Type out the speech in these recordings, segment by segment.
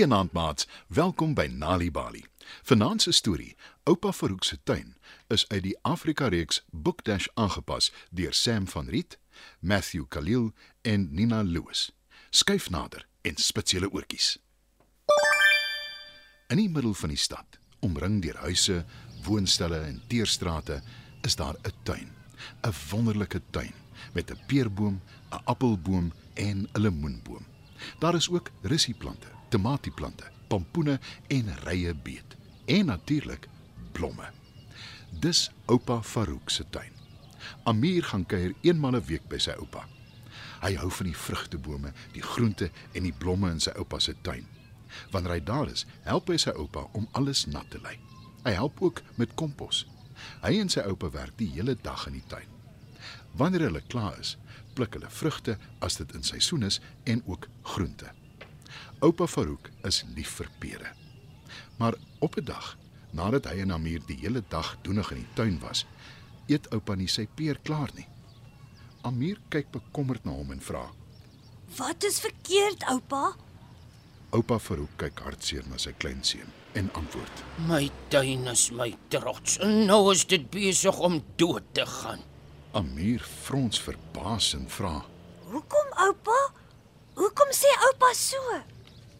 Goeienaand maats, welkom by Nali Bali. Vanaand se storie, Oupa Farouk se tuin, is uit die Afrika reeks Bookdash aangepas deur Sam van Riet, Matthew Khalil en Nina Lewis. Skyf nader en spits julle oortjies. In die middel van die stad, omring deur huise, woonstelle en teerstrate, is daar 'n tuin. 'n Wonderlike tuin met 'n peerboom, 'n appelboom en 'n lemoenboom. Daar is ook russieplante, tomatieplante, pompoene en rye beet en natuurlik blomme. Dis oupa Farouk se tuin. Amir gaan kuier eenmal 'n week by sy oupa. Hy hou van die vrugtebome, die groente en die blomme in sy oupa se tuin. Wanneer hy daar is, help hy sy oupa om alles nat te lê. Hy help ook met kompos. Hy en sy oupa werk die hele dag in die tuin. Wanneer hulle klaar is, pluk hulle vrugte as dit in seisoen is en ook groente. Oupa Farouk is lief vir pere. Maar op 'n dag, nadat hy en Amir die hele dag doenig in die tuin was, eet oupa nie sy peer klaar nie. Amir kyk bekommerd na hom en vra: Wat is verkeerd, oupa? Oupa Farouk kyk hartseer na sy kleinseun en antwoord: My tuin is my trots en nou is dit besig om dood te gaan. Amir frons verbaas en vra: Hoekom, oupa? Hoekom sê oupa so?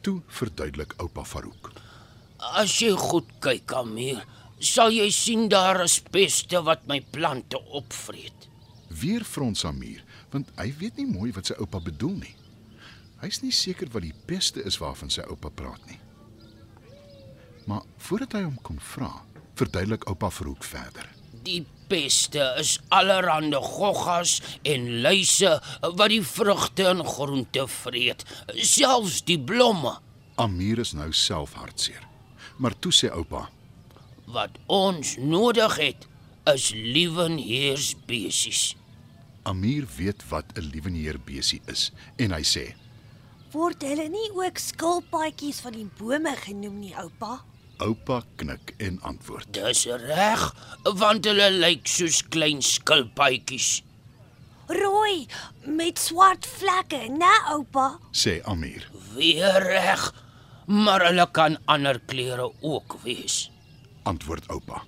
"Toe verduidelik oupa Farouk: As jy goed kyk, Amir, sal jy sien daar is peste wat my plante opvreet. Weer frons Amir, want hy weet nie mooi wat sy oupa bedoel nie. Hy's nie seker wat die peste is waarvan sy oupa praat nie. Maar voordat hy hom kon vra, verduidelik oupa Farouk verder. Die peste is allerhande goggas en luise wat die vrugte en groente vreet, selfs die blomme. Amir is nou self hartseer. Maar toe sê oupa: Wat ons nodig het is liewenheersbesies. "Amir weet wat 'n lieweneer besie is" en hy sê: Word hulle nie ook skilpaadjies van die bome genoem nie, oupa? Oupa knik en antwoord: Dis reg, want hulle lyk soos klein skilpaadjies. Rooi met swart vlekke, né, oupa? sê Amir. Weer reg, maar hulle kan ander kleure ook wees. Antwoord oupa.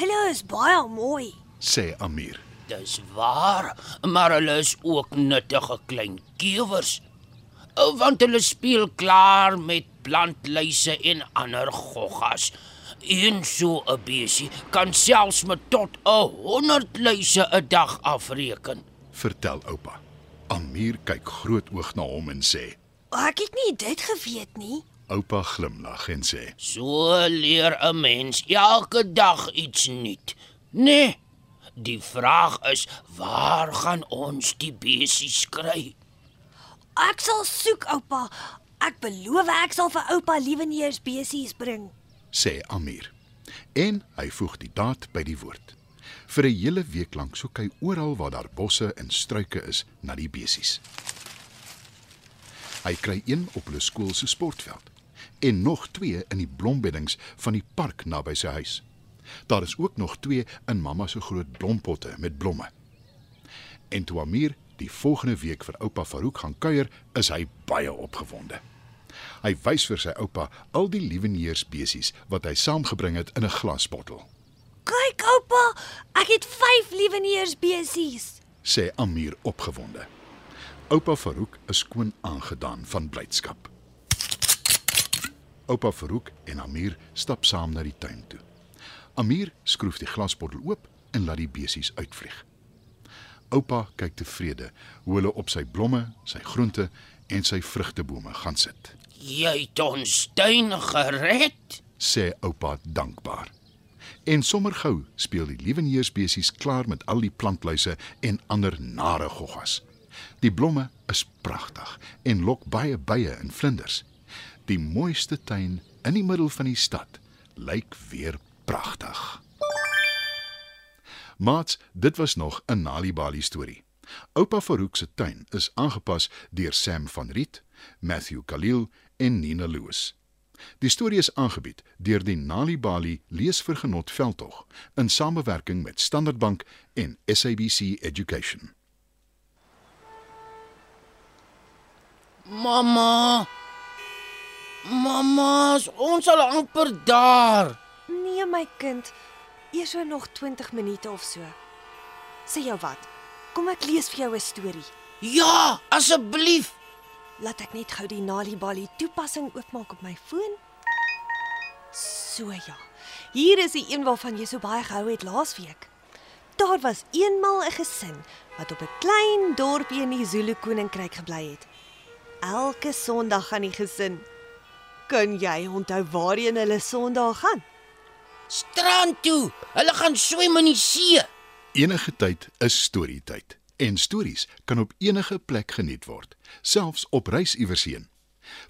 Hulle is baie mooi. Sê Amir. Dis waar, maar hulle is ook nuttige klein kewers. Want hulle speel klaar met plantluise en ander goggas. En so 'n besie kan selfs met tot 'n 100 luise 'n dag afreken. Vertel oupa. Amir kyk groot oog na hom en sê: Ek het nie dit geweet nie. Oupa glimlag en sê: So leer 'n mens elke dag iets nuut. Nee. Die vraag is, waar gaan ons die besies kry? Ek sal soek, oupa. Ek beloof ek sal vir oupa lieweneers besies bring. sê Amir. En hy voeg die daad by die woord. Vir 'n hele week lank soek hy oral waar daar bosse en struike is na die besies. Hy kry een op hulle skool se sportveld en nog twee in die blombeddings van die park naby sy huis. Daar is ook nog twee in mamma se groot blompotte met blomme. En toe Amir die volgende week vir oupa Farouk gaan kuier, is hy baie opgewonde. Hy wys vir sy oupa al die lieweneersbesies wat hy saamgebring het in 'n glasbottel, Kyk, oupa, ek het 5 lieweneers besies. sê Amir opgewonde. Oupa Farouk is skoon aangedaan van blydskap. Oupa Farouk en Amir stap saam na die tuin toe. Amir skroef die glasbottel oop en laat die besies uitvlieg. Oupa kyk tevrede hoe hulle op sy blomme, sy groente en sy vrugtebome gaan sit. Jy het ons tuin gered. sê oupa dankbaar. En sommer gou speel die lieweneersbesies klaar met al die plantluise en ander nare goggas. Die blomme is pragtig en lok baie bye en vlinders. Die mooiste tuin in die middel van die stad lyk weer pragtig. Maats, dit was nog 'n Nali Bali storie. Oupa Farouk se tuin is aangepas deur Sam van Riet, Matthew Khalil en Nina Lewis. Die storie is aangebied deur die Nali Bali Leesvergenot Veldtog in samewerking met Standard Bank en SABC Education. Mamma. Mamma, ons al amper daar. Nee my kind, eers so nog 20 minute of so. Sê jou wat? Kom ek lees vir jou 'n storie. Ja, asseblief. Laat ek net gou die Nali Bali toepassing oopmaak op my foon. So ja. Hier is die een waarvan jy so baie gehou het laasweek. Daar was eenmal 'n gesin wat op 'n klein dorpie in die Zulu koninkryk gebly het. Elke Sondag gaan die gesin. Kan jy onthou waarheen hulle Sondag gaan? Strand toe. Hulle gaan swem in die see. Enige tyd is storietyd en stories kan op enige plek geniet word, selfs op reis iewers heen.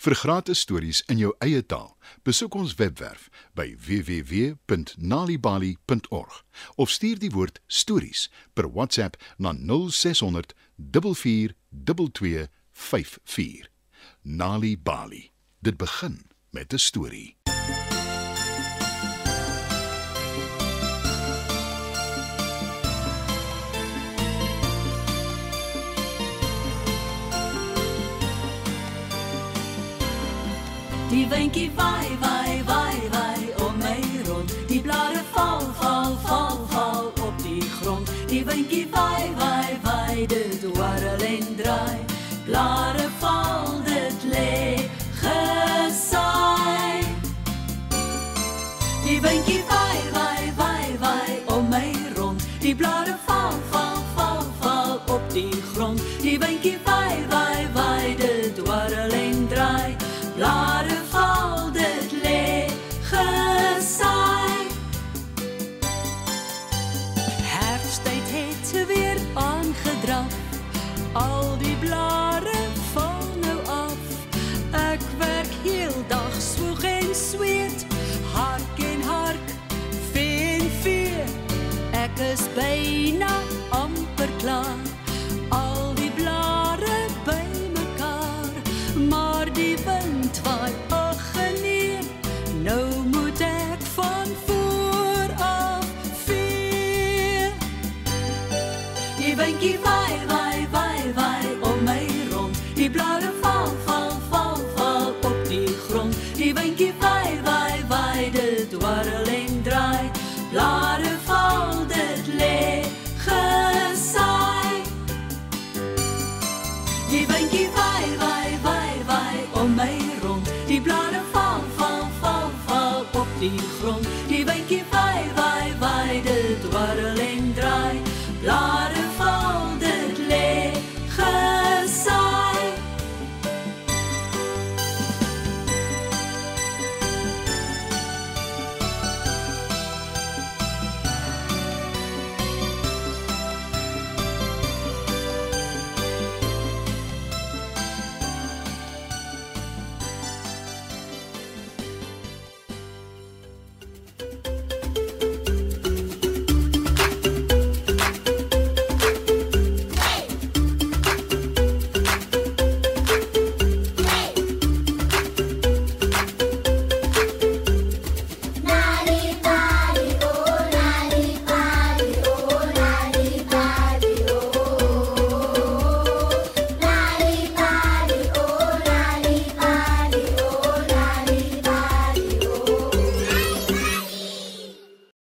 Vir gratis stories in jou eie taal, besoek ons webwerf by www.nalibali.org of stuur die woord stories per WhatsApp na 0600 442 54. Nali Bali. Dit begin met 'n storie. Die windjie waai waai waai waai om my rond. Die blare val val val val op die grond. Die windjie waai waai waai dit warrel en draai. Blare val dit lê is byna amper klaar. Al die blare bymekaar, maar die wind waai ag nee. Nou moet ek van voor af vee. Die windjie waai waai waai waai om my rond. Die blare Die windjie waai waai waai waai om my rond. Die blare val val val val op die grond.